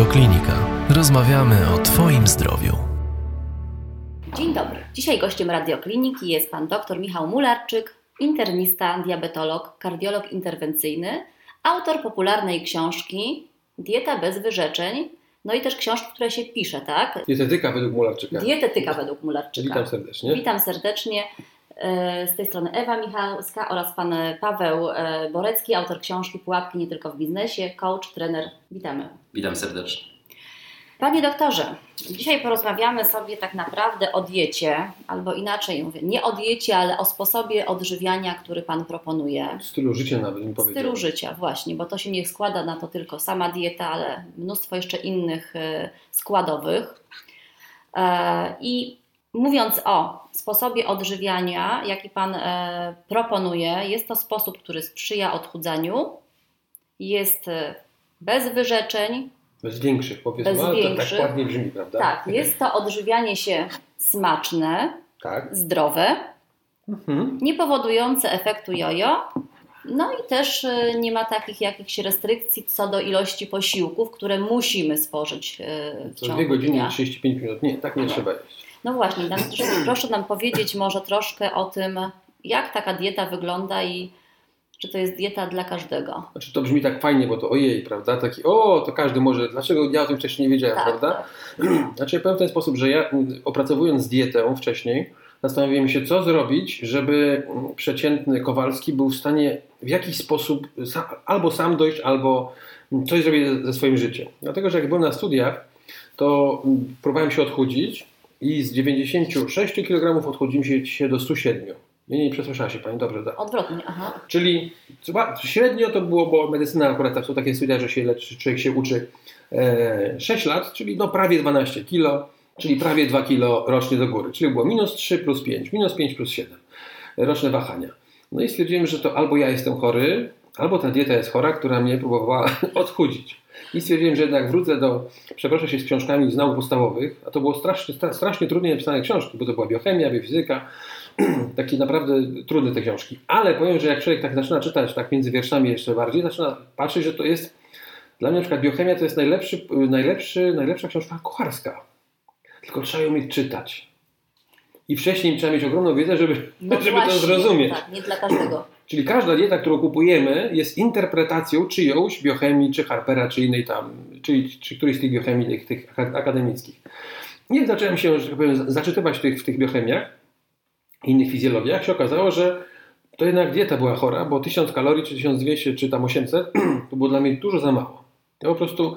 Radioklinika. Rozmawiamy o Twoim zdrowiu. Dzień dobry. Dzisiaj gościem Radiokliniki jest pan dr Michał Mularczyk, internista, diabetolog, kardiolog interwencyjny, autor popularnej książki Dieta bez wyrzeczeń, no i też książki, które się pisze, tak? Dietetyka według Mularczyka. Dietetyka według Mularczyka. Witam serdecznie. Witam serdecznie. E, z tej strony Ewa Michalska oraz pan Paweł e, Borecki, autor książki Pułapki nie tylko w biznesie, coach, trener. Witamy. Witam serdecznie. Panie doktorze, dzisiaj porozmawiamy sobie tak naprawdę o diecie, albo inaczej mówię, nie o diecie, ale o sposobie odżywiania, który Pan proponuje. Stylu życia nawet bym powiedział. Stylu życia, właśnie, bo to się nie składa na to tylko sama dieta, ale mnóstwo jeszcze innych e, składowych. I mówiąc o sposobie odżywiania, jaki Pan proponuje, jest to sposób, który sprzyja odchudzaniu, jest bez wyrzeczeń, bez większych, powiedzmy, bez ale większych. to tak ładnie brzmi, prawda? Tak, jest to odżywianie się smaczne, tak. zdrowe, Mhm. nie powodujące efektu jojo. No i też y, nie ma takich jakichś restrykcji co do ilości posiłków, które musimy spożyć w Co ciągu dwie godziny dnia. i 35 minut. Nie, tak nie trzeba jeść. No właśnie, nam, proszę nam powiedzieć może troszkę o tym, jak taka dieta wygląda i czy to jest dieta dla każdego. Znaczy to brzmi tak fajnie, bo to ojej, prawda? Taki, o, to każdy może, dlaczego ja o tym wcześniej nie wiedziałem, Tak, prawda? Znaczy ja powiem w ten sposób, że ja mm, opracowując dietę wcześniej, zastanowiłem się, co zrobić, żeby mm, przeciętny Kowalski był w stanie w jakiś sposób sam, albo sam dojść, albo mm, coś zrobić ze, swoim życiem. Dlatego, że jak byłem na studiach, to próbowałem się odchudzić i z 96 kg odchudziłem się, się do 107. Nie, nie przesłyszała się Pani, dobrze, tak. Odwrotnie, aha. Czyli chyba średnio to było, bo medycyna akurat tak są takie studia, że się leczy, człowiek się uczy e, 6 lat, czyli no prawie 12 kilo, czyli prawie 2 kilo rocznie do góry. Czyli było minus 3 plus 5, minus 5 plus 7 roczne wahania. No i stwierdziłem, że to albo ja jestem chory, albo ta dieta jest chora, która mnie próbowała odchudzić. I stwierdziłem, że jednak wrócę do, przeproszę się z książkami z nauk podstawowych, a to było strasznie, strasznie trudnie napisane książki, bo to była biochemia, biofizyka, takie naprawdę trudne te książki. Ale powiem, że jak człowiek tak zaczyna czytać, tak między wierszami jeszcze bardziej, zaczyna patrzeć, że to jest, dla mnie na przykład biochemia to jest najlepszy, najlepszy, najlepsza książka kucharska. Tylko trzeba ją mieć czytać. I wcześniej trzeba mieć ogromną wiedzę, żeby, No żeby właśnie, to zrozumieć. Tak, nie dla każdego. Czyli każda dieta, którą kupujemy, jest interpretacją czyjąś biochemii, czy Harpera, czy innej tam, czy, czy którejś z tych biochemii tych, tych akademickich. Jak zacząłem się, że tak powiem, zaczytywać w tych, w tych biochemiach, innych fizjologiach, się okazało, że to jednak dieta była chora, bo 1000 kalorii, czy 1200, czy tam 800, to było dla mnie dużo za mało. Ja po prostu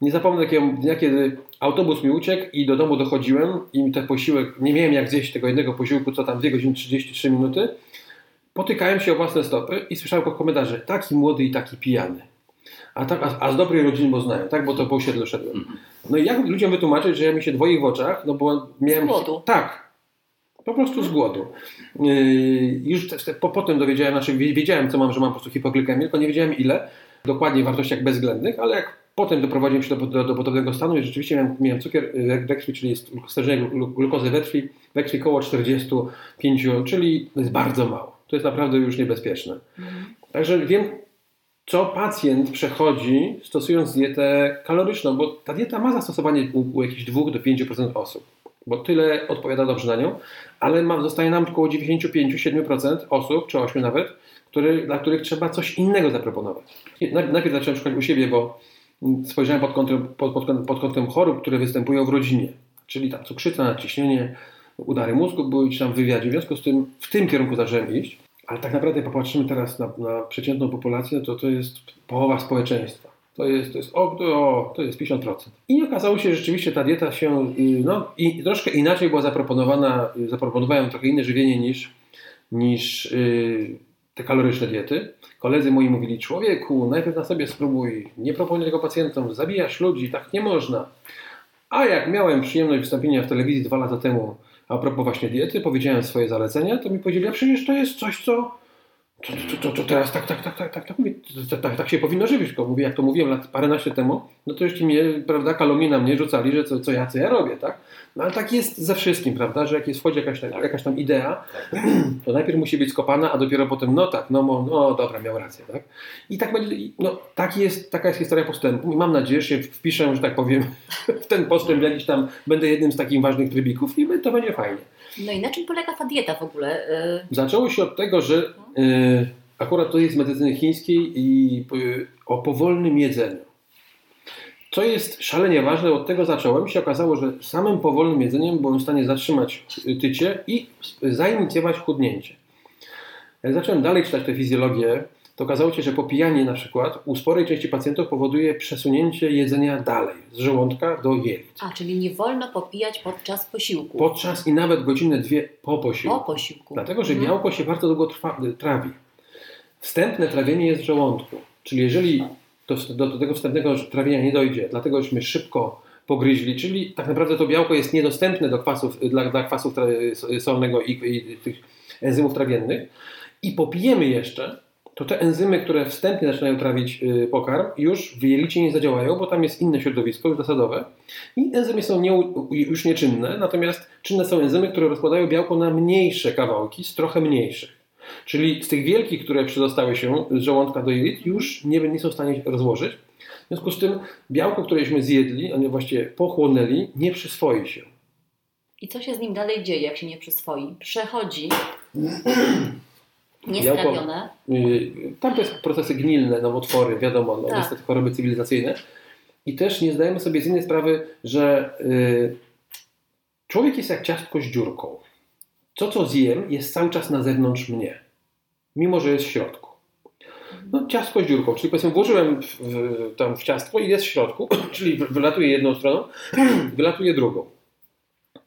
nie zapomnę takiego dnia, kiedy autobus mi uciekł i do domu dochodziłem i mi ten posiłek, nie miałem jak zjeść tego jednego posiłku, co tam 2 godziny 33 minuty, potykałem się o własne stopy i słyszałem komentarze, taki młody i taki pijany. A, tak, a, a z dobrej rodziny, bo znają, tak? Bo to po osiedlu szedłem. No i jak ludziom wytłumaczyć, że ja mi się dwoi w oczach, no bo miałem... Z głodu. Tak. Po prostu z głodu. Yy, już te, te, po, potem dowiedziałem, znaczy wiedziałem, co mam, że mam po prostu hipoglykemię, tylko nie wiedziałem ile, dokładnie w wartościach bezwzględnych, ale jak potem doprowadziłem się do, do, do podobnego stanu i rzeczywiście miałem, miałem cukier we krwi, czyli jest stężenie glukozy we krwi, we krwi około 45, czyli to jest bardzo mało. To jest naprawdę już niebezpieczne. Także wiem, co pacjent przechodzi stosując dietę kaloryczną, bo ta dieta ma zastosowanie u, u jakichś 2 do 5% osób, bo tyle odpowiada dobrze na nią, ale ma, zostaje nam około 95-7% osób, czy 8 nawet, który, dla których trzeba coś innego zaproponować. Najpierw zacząłem szukać u siebie, bo spojrzałem pod kątem, pod, pod, pod kątem chorób, które występują w rodzinie, czyli tam cukrzyca, nadciśnienie, udary mózgu były czy tam w wywiadzie. W związku z tym w tym kierunku zacząłem iść, ale tak naprawdę popatrzymy teraz na, na przeciętną populację, to to jest połowa społeczeństwa. To jest, to jest, o, to, to jest 50%. I okazało się, że rzeczywiście ta dieta się no, i troszkę inaczej była zaproponowana, zaproponowałem trochę inne żywienie niż, niż yy, te kaloryczne diety. Koledzy moi mówili, człowieku, najpierw na sobie spróbuj, nie proponuj tego pacjentom, zabijasz ludzi, tak nie można. A jak miałem przyjemność wystąpienia w telewizji dwa lata temu a propos właśnie diety, powiedziałem swoje zalecenia, to mi powiedzieli, a przecież to jest coś, co to, to, to, to teraz tak, tak, tak, tak, tak, tak, mówię, to, tak, tak się powinno żywić. Tylko mówię, jak to mówiłem lat paręnaście temu, no to jeszcze mnie, prawda, kalumnie na mnie rzucali, że co, co ja, co ja robię, tak? No ale tak jest ze wszystkim, prawda, że jak jest wchodzi jakaś, tak, jakaś tam idea, to najpierw musi być skopana, a dopiero potem, no tak, no, no dobra, miał rację, tak? I tak będzie, no tak jest, taka jest historia postępu i mam nadzieję, że się wpiszę, że tak powiem, w ten postęp jakiś tam, będę jednym z takich ważnych trybików i to będzie fajnie. No i na czym polega ta dieta w ogóle? Y, Zaczęło się od tego, że y, akurat to jest z medycyny chińskiej i o powolnym jedzeniu. Co jest szalenie ważne, od tego zacząłem. się okazało, że samym powolnym jedzeniem byłem w stanie zatrzymać tycie i zainicjować chudnięcie. Jak zacząłem dalej czytać tę fizjologię, to okazało się, że popijanie na przykład u sporej części pacjentów powoduje przesunięcie jedzenia dalej, z żołądka do jelit. A, czyli nie wolno popijać podczas posiłku. Podczas i nawet godzinę, dwie po posiłku. Po posiłku. Dlatego, że Mhm. białko się bardzo długo trwa, trawi. Wstępne trawienie jest w żołądku. Czyli jeżeli do, do, tego wstępnego trawienia nie dojdzie, dlatego żeśmy szybko pogryźli, czyli tak naprawdę to białko jest niedostępne do kwasów, dla, dla kwasów tra- solnego i, i tych enzymów trawiennych i popijemy jeszcze, to te enzymy, które wstępnie zaczynają trawić y, pokarm, już w jelicie nie zadziałają, bo tam jest inne środowisko już zasadowe i enzymy są nie, już nieczynne, natomiast czynne są enzymy, które rozkładają białko na mniejsze kawałki z trochę mniejszych. Czyli z tych wielkich, które przedostały się z żołądka do jelit, już nie, nie są w stanie rozłożyć. W związku z tym białko, któreśmy zjedli, a nie właściwie pochłonęli, nie przyswoi się. I co się z nim dalej dzieje, jak się nie przyswoi? Przechodzi Białko- niestrawione. Yy, Tam to jest procesy gnilne, nowotwory, wiadomo, no, Tak. niestety choroby cywilizacyjne. I też nie zdajemy sobie z innej sprawy, że yy, człowiek jest jak ciastko z dziurką. To, co zjem, jest cały czas na zewnątrz mnie, mimo że jest w środku. No, ciastko z dziurką, czyli powiedzmy włożyłem w, w, tam w ciastko i jest w środku, czyli wy- wylatuje jedną stroną, wylatuje drugą.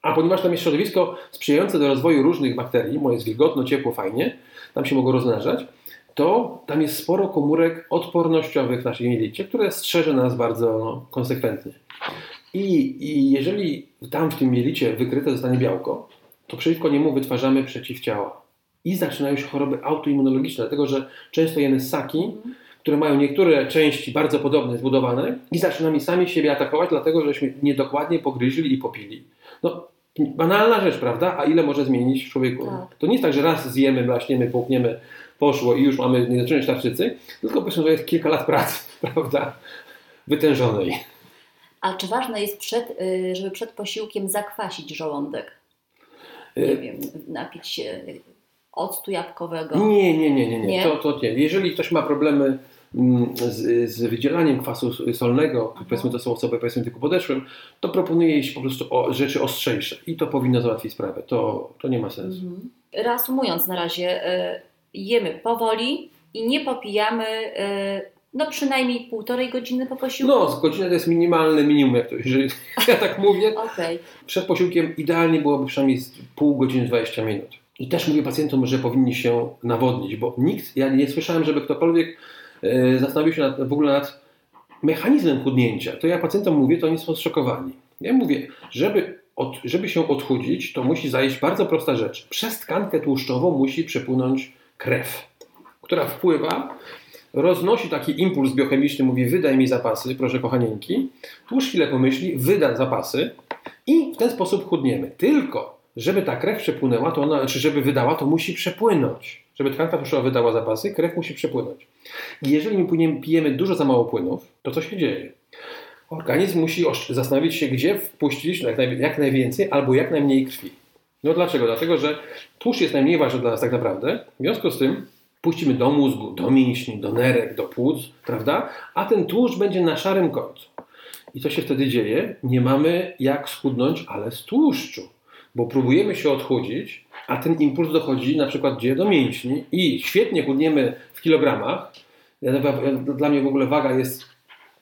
A ponieważ tam jest środowisko sprzyjające do rozwoju różnych bakterii, bo jest wilgotno, ciepło, fajnie, tam się mogą rozmnażać, to tam jest sporo komórek odpornościowych w naszej jelicie, które strzeże nas bardzo no, konsekwentnie. I, I jeżeli tam w tym jelicie wykryte zostanie białko, to przeciwko niemu wytwarzamy przeciwciała. I zaczynają się choroby autoimmunologiczne, dlatego że często jemy ssaki, które mają niektóre części bardzo podobne zbudowane i zaczynamy sami siebie atakować, dlatego żeśmy niedokładnie pogryźli i popili. No, banalna rzecz, prawda? A ile może zmienić w człowieku? Tak. To nie jest tak, że raz zjemy, blaśniemy, połkniemy, poszło i już mamy nie zaczynać tarczycy, tylko po prostu to jest kilka lat pracy, prawda? Wytężonej. A czy ważne jest, przed, y, żeby przed posiłkiem zakwasić żołądek? Nie wiem, napić się octu jabłkowego. Nie, nie, nie, nie, nie. Nie? To, to nie. Jeżeli ktoś ma problemy mm, z, z wydzielaniem kwasu solnego, powiedzmy to są osoby powiedzmy wieku podeszłym, to proponuję iść po prostu o rzeczy ostrzejsze i to powinno załatwić sprawę. To, to nie ma sensu. Mhm. Reasumując na razie, y, jemy powoli i nie popijamy y, no przynajmniej półtorej godziny po posiłku. No, z godziny to jest minimalne minimum, jak to, jeżeli ja tak mówię. Okej. Przed posiłkiem idealnie byłoby przynajmniej pół godziny, 20 minut. I też mówię pacjentom, że powinni się nawodnić, bo nikt, ja nie słyszałem, żeby ktokolwiek e, zastanowił się nad, w ogóle nad mechanizmem chudnięcia. To ja pacjentom mówię, to oni są zszokowani. Ja mówię, żeby, od, żeby się odchudzić, to musi zajść bardzo prosta rzecz. Przez tkankę tłuszczową musi przepłynąć krew, która wpływa, roznosi taki impuls biochemiczny, mówi wydaj mi zapasy, proszę kochanieńki. Tłuszcz chwilę pomyśli, wyda zapasy i w ten sposób chudniemy. Tylko, żeby ta krew przepłynęła, to ona, czy żeby wydała, to musi przepłynąć. Żeby tkanka tłuszczowa wydała zapasy, krew musi przepłynąć. I jeżeli my pijemy dużo za mało płynów, to co się dzieje? Organizm musi zastanowić się, gdzie wpuścić naj, jak najwięcej albo jak najmniej krwi. No dlaczego? Dlatego, że tłuszcz jest najmniej ważny dla nas tak naprawdę. W związku z tym puścimy do mózgu, do mięśni, do nerek, do płuc, prawda? A ten tłuszcz będzie na szarym końcu. I co się wtedy dzieje? Nie mamy jak schudnąć, ale z tłuszczu. Bo próbujemy się odchudzić, a ten impuls dochodzi na przykład gdzie? Do mięśni i świetnie chudniemy w kilogramach. Dla mnie w ogóle waga jest,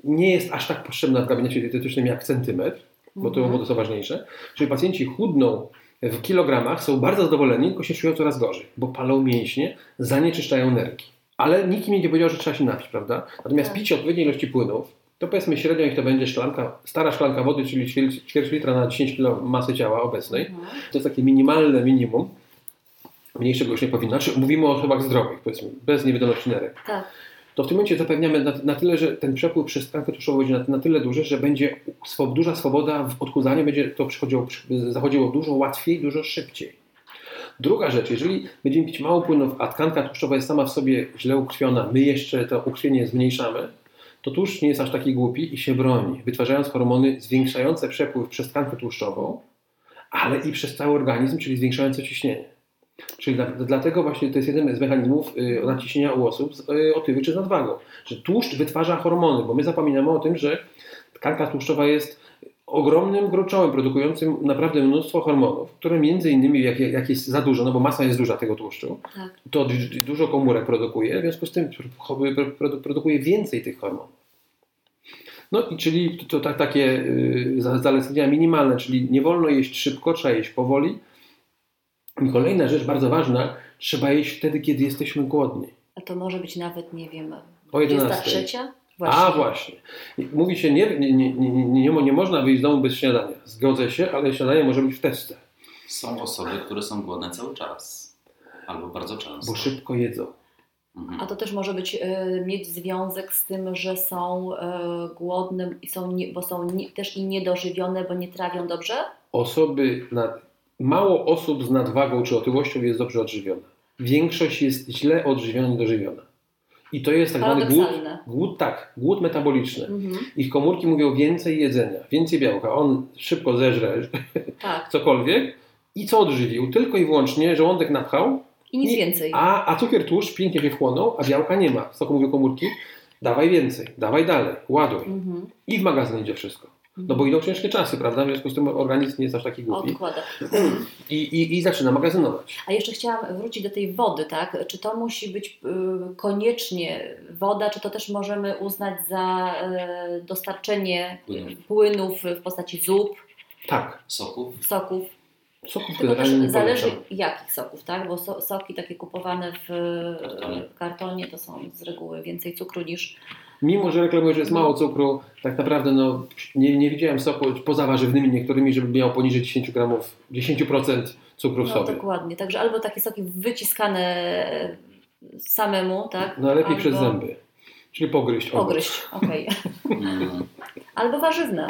nie jest aż tak potrzebna w gabinecie dietetycznym jak centymetr, bo to, bo to są ważniejsze. Czyli pacjenci chudną w kilogramach, są bardzo zadowoleni, tylko się czują coraz gorzej, bo palą mięśnie, zanieczyszczają nerki. Ale nikt mi nie powiedział, że trzeba się napić, prawda? Natomiast Tak. picie odpowiedniej ilości płynów, to powiedzmy średnio niech to będzie szklanka, stara szklanka wody, czyli ćwierć, ćwierć litra na 10 kg masy ciała obecnej. Mhm. To jest takie minimalne minimum. mniejszego już nie powinno. Znaczy, mówimy o osobach zdrowych, powiedzmy, bez niewydolności nerek. Tak. To w tym momencie zapewniamy na, na tyle, że ten przepływ przez tkankę tłuszczową będzie na, na tyle duży, że będzie swo, duża swoboda w odchudzaniu, będzie to przychodziło, zachodziło dużo łatwiej, dużo szybciej. Druga rzecz, jeżeli będziemy pić mało płynów, a tkanka tłuszczowa jest sama w sobie źle ukrwiona, my jeszcze to ukrwienie zmniejszamy, to tłuszcz nie jest aż taki głupi i się broni, wytwarzając hormony zwiększające przepływ przez tkankę tłuszczową, ale i przez cały organizm, czyli zwiększające ciśnienie. Czyli dla, dlatego właśnie to jest jeden z mechanizmów y, nadciśnienia u osób z y, otyły czy z nadwagą, że tłuszcz wytwarza hormony, bo my zapominamy o tym, że tkanka tłuszczowa jest ogromnym gruczołem produkującym naprawdę mnóstwo hormonów, które między innymi jak, jak jest za dużo, no bo masa jest duża tego tłuszczu, Tak. to dużo komórek produkuje, w związku z tym produ- produkuje więcej tych hormonów. No i czyli to, to tak, takie y, za- zalecenia minimalne, czyli nie wolno jeść szybko, trzeba jeść powoli. I kolejna rzecz bardzo ważna, trzeba jeść wtedy, kiedy jesteśmy głodni. A to może być nawet, nie wiem, O 11. 23? A właśnie. Mówi się, nie, nie, nie, nie, nie, można wyjść z domu bez śniadania. Zgodzę się, ale śniadanie może być w testce, Są osoby, które są głodne cały czas. Albo bardzo często. bo szybko jedzą. Mhm. A to też może być, y, mieć związek z tym, że są y, głodne, i są nie, bo są nie, też i niedożywione, bo nie trawią dobrze? Osoby, nad, mało osób z nadwagą czy otyłością jest dobrze odżywiona. Większość jest źle odżywiona, niedożywiona. I to jest tak zwany głód, głód, tak, głód metaboliczny. Mhm. Ich komórki mówią więcej jedzenia, więcej białka. On szybko zeżre Tak. cokolwiek i co odżywił? Tylko i wyłącznie żołądek napchał, I nic Nie- więcej. a, a cukier tłuszcz pięknie się wchłonął, a białka nie ma. Co mówią komórki? Dawaj więcej, dawaj dalej, ładuj. Mhm. I w magazyn idzie wszystko. No bo idą ciężkie czasy, prawda? W związku z tym organizm nie jest aż taki głupi. Odkłada. I, i, i zaczyna magazynować. A jeszcze chciałam wrócić do tej wody, tak? Czy to musi być y, koniecznie woda, czy to też możemy uznać za y, dostarczenie Płynów. płynów w postaci zup, Tak, Soków? soków? soków Tylko też zależy polecam. jakich soków, tak? Bo so, soki takie kupowane w Kartonie. w kartonie to są z reguły więcej cukru niż Mimo, że reklamuję, że jest mało cukru, tak naprawdę no, nie, nie widziałem soku poza warzywnymi niektórymi, żeby miał poniżej 10 gramów, 10% cukru w No sobie. dokładnie. Także albo takie soki wyciskane samemu, tak? No lepiej albo przez zęby. Czyli pogryźć. Pogryźć, okej. Mhm. Albo warzywne.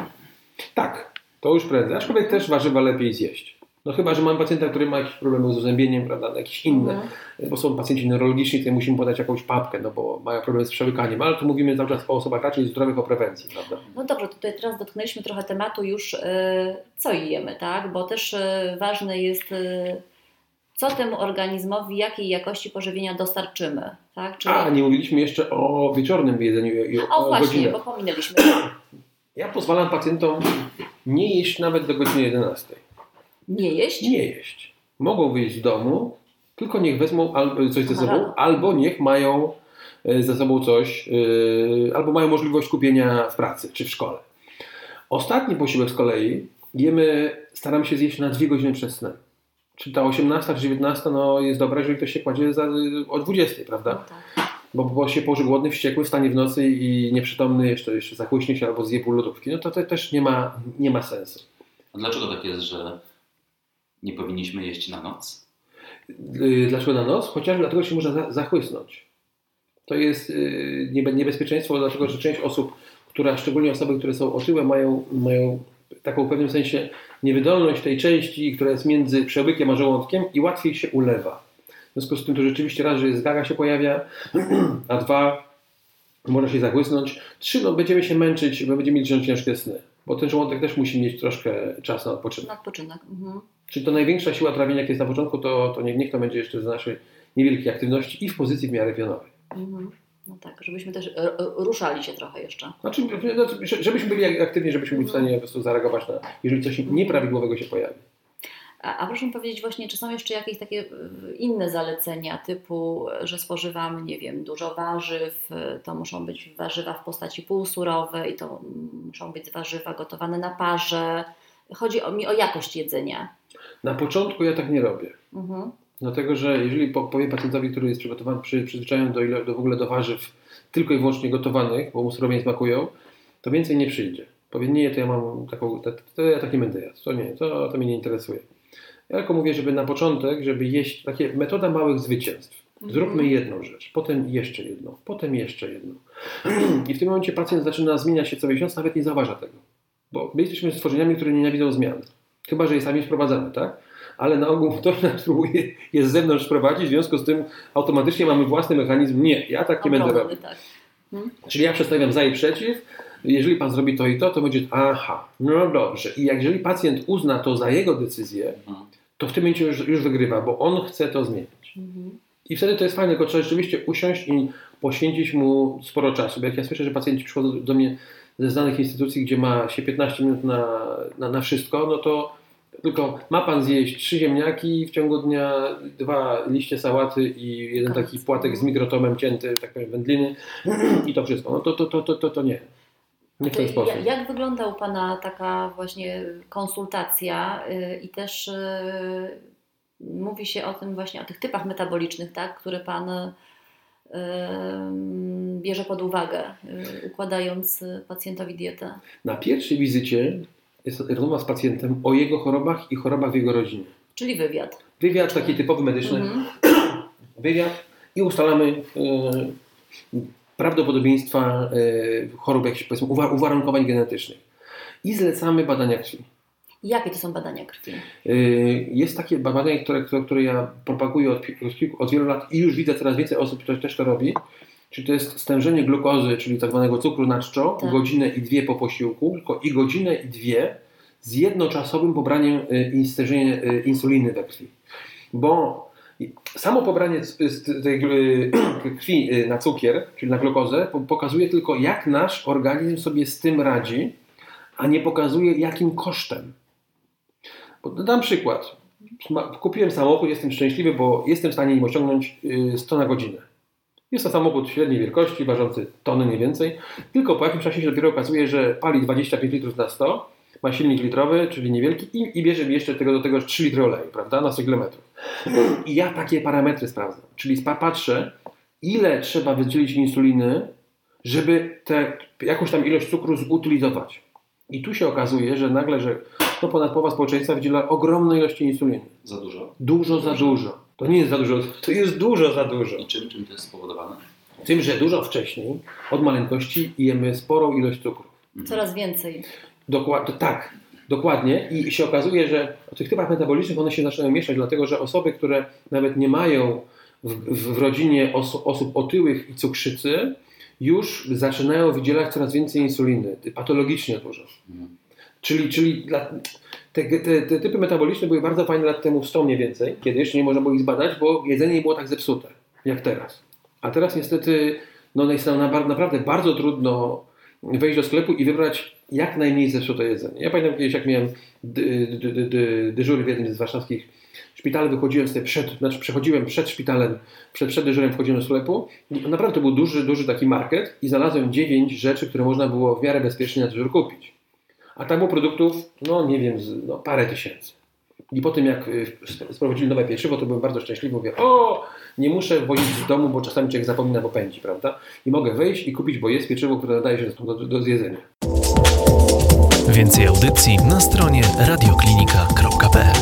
Tak, to już prędzej. Aczkolwiek też warzywa lepiej zjeść. No chyba, że mam pacjenta, który ma jakieś problemy z uzębieniem, prawda, jakieś inne, Mhm. bo są pacjenci neurologiczni, tutaj musimy podać jakąś papkę, no bo mają problemy z przełykaniem, ale tu mówimy cały czas o osobach raczej zdrowych, o prewencji, prawda. No dobrze, tutaj teraz dotknęliśmy trochę tematu już, e, co jemy, tak? Bo też e, ważne jest, e, co temu organizmowi, jakiej jakości pożywienia dostarczymy, tak? Czyli... A, nie mówiliśmy jeszcze o wieczornym jedzeniu i o, O właśnie, godzinach. bo pominęliśmy. Ja pozwalam pacjentom nie jeść nawet do godziny 11. Nie jeść? Nie jeść. Mogą wyjść z domu, tylko niech wezmą coś ze sobą, albo niech mają e, ze sobą coś, e, albo mają możliwość kupienia w pracy czy w szkole. Ostatni posiłek z kolei jemy, staramy się zjeść na dwie godziny przed snem. Czy ta 18 czy 19 no, jest dobra, jeżeli ktoś się kładzie za, o 20, prawda? No tak. Bo, bo się położy głodny, wściekły, wstanie w nocy i nieprzytomny, jeszcze, jeszcze zachłyśnie się albo zje pół lodówki. No to, to też nie ma, nie ma sensu. A dlaczego tak jest, że nie powinniśmy jeść na noc? Yy, Dlaczego na noc? Chociaż dlatego się można za- zachłysnąć. To jest niebe- niebezpieczeństwo, dlatego że część osób, która, szczególnie osoby, które są otyłe, mają, mają taką w pewnym sensie niewydolność tej części, która jest między przełykiem a żołądkiem i łatwiej się ulewa. W związku z tym to rzeczywiście raz, że jest gaga się pojawia, a dwa, można się zachłysnąć. Trzy, no będziemy się męczyć, bo będziemy mieli ciężkie sny. Bo ten żołądek też musi mieć troszkę czasu na odpoczynek. Na odpoczynek. Mhm. Czyli to największa siła trawienia, jak jest na początku, to, to niech, niech to będzie jeszcze z naszej niewielkiej aktywności i w pozycji w miarę pionowej. Mhm. No tak, żebyśmy też e, e, ruszali się trochę jeszcze. Znaczy, no, żebyśmy byli aktywni, żebyśmy byli w stanie po prostu zareagować na, jeżeli coś nieprawidłowego się pojawi. A, a proszę powiedzieć właśnie, czy są jeszcze jakieś takie e, inne zalecenia typu, że spożywamy, nie wiem, dużo warzyw, e, to muszą być warzywa w postaci półsurowej, to muszą być warzywa gotowane na parze. Chodzi o, mi o jakość jedzenia. Na początku ja tak nie robię. Mhm. Dlatego, że jeżeli po- powiem pacjentowi, który jest przygotowany, przy, przyzwyczajony do, ile, do w ogóle do warzyw tylko i wyłącznie gotowanych, bo mu surowie nie smakują, to więcej nie przyjdzie. Powie, nie, to ja mam taką, to, to ja tak nie będę jadł, to nie, to, to mnie nie interesuje. Ja tylko mówię, żeby na początek, żeby jeść, takie metoda małych zwycięstw. Zróbmy Mhm. jedną rzecz, potem jeszcze jedną, potem jeszcze jedną. I w tym momencie pacjent zaczyna zmieniać się co miesiąc, nawet nie zauważa tego. Bo my jesteśmy stworzeniami, które nienawidzą zmian. Chyba, że je sami wprowadzamy, tak? Ale na ogół ktoś nas próbuje je z zewnątrz wprowadzić, w związku z tym automatycznie mamy własny mechanizm. Nie, ja tak nie będę robił. tak. Czyli ja przedstawiam za i przeciw. Jeżeli pan zrobi to i to, to będzie aha, no dobrze. I jak jeżeli pacjent uzna to za jego decyzję, Mhm. To w tym momencie już, już wygrywa, bo on chce to zmienić. Mhm. I wtedy to jest fajne, tylko trzeba rzeczywiście usiąść i poświęcić mu sporo czasu. Bo jak ja słyszę, że pacjenci przychodzą do mnie ze znanych instytucji, gdzie ma się 15 minut na, na, na wszystko, no to tylko ma pan zjeść trzy ziemniaki w ciągu dnia, dwa liście sałaty i jeden taki płatek z mikrotomem cięty, tak powiem, wędliny i to wszystko. No to, to, to, to, to, to nie. Nie w ten sposób. Jak wygląda u Pana taka właśnie konsultacja y, i też y, mówi się o tym właśnie, o tych typach metabolicznych, tak, które Pan y, bierze pod uwagę, układając pacjentowi dietę? Na pierwszej wizycie jest rozmowa z pacjentem o jego chorobach i chorobach w jego rodzinie. Czyli wywiad. Wywiad taki typowy medyczny, Mhm. wywiad i ustalamy prawdopodobieństwa e, chorób, jakichś powiedzmy uwa- uwarunkowań genetycznych. I zlecamy badania krwi. Jakie to są badania krwi? E, Jest takie badanie, które, które, które ja propaguję od, od, wielu lat i już widzę coraz więcej osób, które też to robi. Czyli to jest stężenie glukozy, czyli tak zwanego cukru na czczo, Tak. godzinę i dwie po posiłku, tylko i godzinę i dwie z jednoczasowym pobraniem e, e, insuliny we krwi. Bo samo pobranie tej krwi e, na cukier, czyli na glukozę, po- pokazuje tylko jak nasz organizm sobie z tym radzi, a nie pokazuje jakim kosztem. Dam przykład. Kupiłem samochód, jestem szczęśliwy, bo jestem w stanie nim osiągnąć y, 100 na godzinę. Jest to samochód średniej wielkości, ważący tony nie więcej. Tylko po jakimś czasie się dopiero okazuje, że pali 25 litrów na 100, ma silnik litrowy, czyli niewielki i, i bierze mi jeszcze tego, do tego 3 litry oleju, prawda, na 100 km. I ja takie parametry sprawdzam. Czyli patrzę, ile trzeba wydzielić insuliny, żeby tę jakąś tam ilość cukru zutylizować. I tu się okazuje, że nagle, że no ponad połowa społeczeństwa wydziela ogromne ilości insuliny. Za dużo? Dużo za dużo. To nie jest za dużo, to jest dużo za dużo. I czym, czym to jest spowodowane? Tym, że dużo wcześniej, od maleńkości, jemy sporą ilość cukru. Coraz więcej. Dokładnie, tak, dokładnie. I się okazuje, że o tych typach metabolicznych one się zaczynają mieszać, dlatego że osoby, które nawet nie mają w, w, w rodzinie oso, osób otyłych i cukrzycy, już zaczynają wydzielać coraz więcej insuliny, patologicznie dużo. Mhm. Czyli, czyli dla, te, te, te typy metaboliczne były bardzo fajne lat temu, 100 mniej więcej, kiedy jeszcze nie można było ich zbadać, bo jedzenie nie było tak zepsute, jak teraz. A teraz niestety no, jest nam na- naprawdę bardzo trudno wejść do sklepu i wybrać jak najmniej zepsute jedzenie. Ja pamiętam kiedyś, jak miałem dy, dy, dy, dy, dyżury w jednym z warszawskich szpitali, wychodziłem sobie przed, znaczy przechodziłem przed szpitalem, przed, przed dyżurem wchodziłem do sklepu. Naprawdę to był duży, duży taki market i znalazłem dziewięć rzeczy, które można było w miarę bezpiecznie na dyżur kupić. A tam było produktów, no nie wiem, z- no, parę tysięcy. I po tym jak y, sp- sprowadzili nowe pieczywo, to byłem bardzo szczęśliwy. Mówię, o, nie muszę wozić z domu, bo czasami człowiek zapomina, bo pędzi, prawda? I mogę wejść i kupić, bo jest pieczywo, które nadaje się do, do, do zjedzenia. Więcej audycji na stronie radioklinika.pl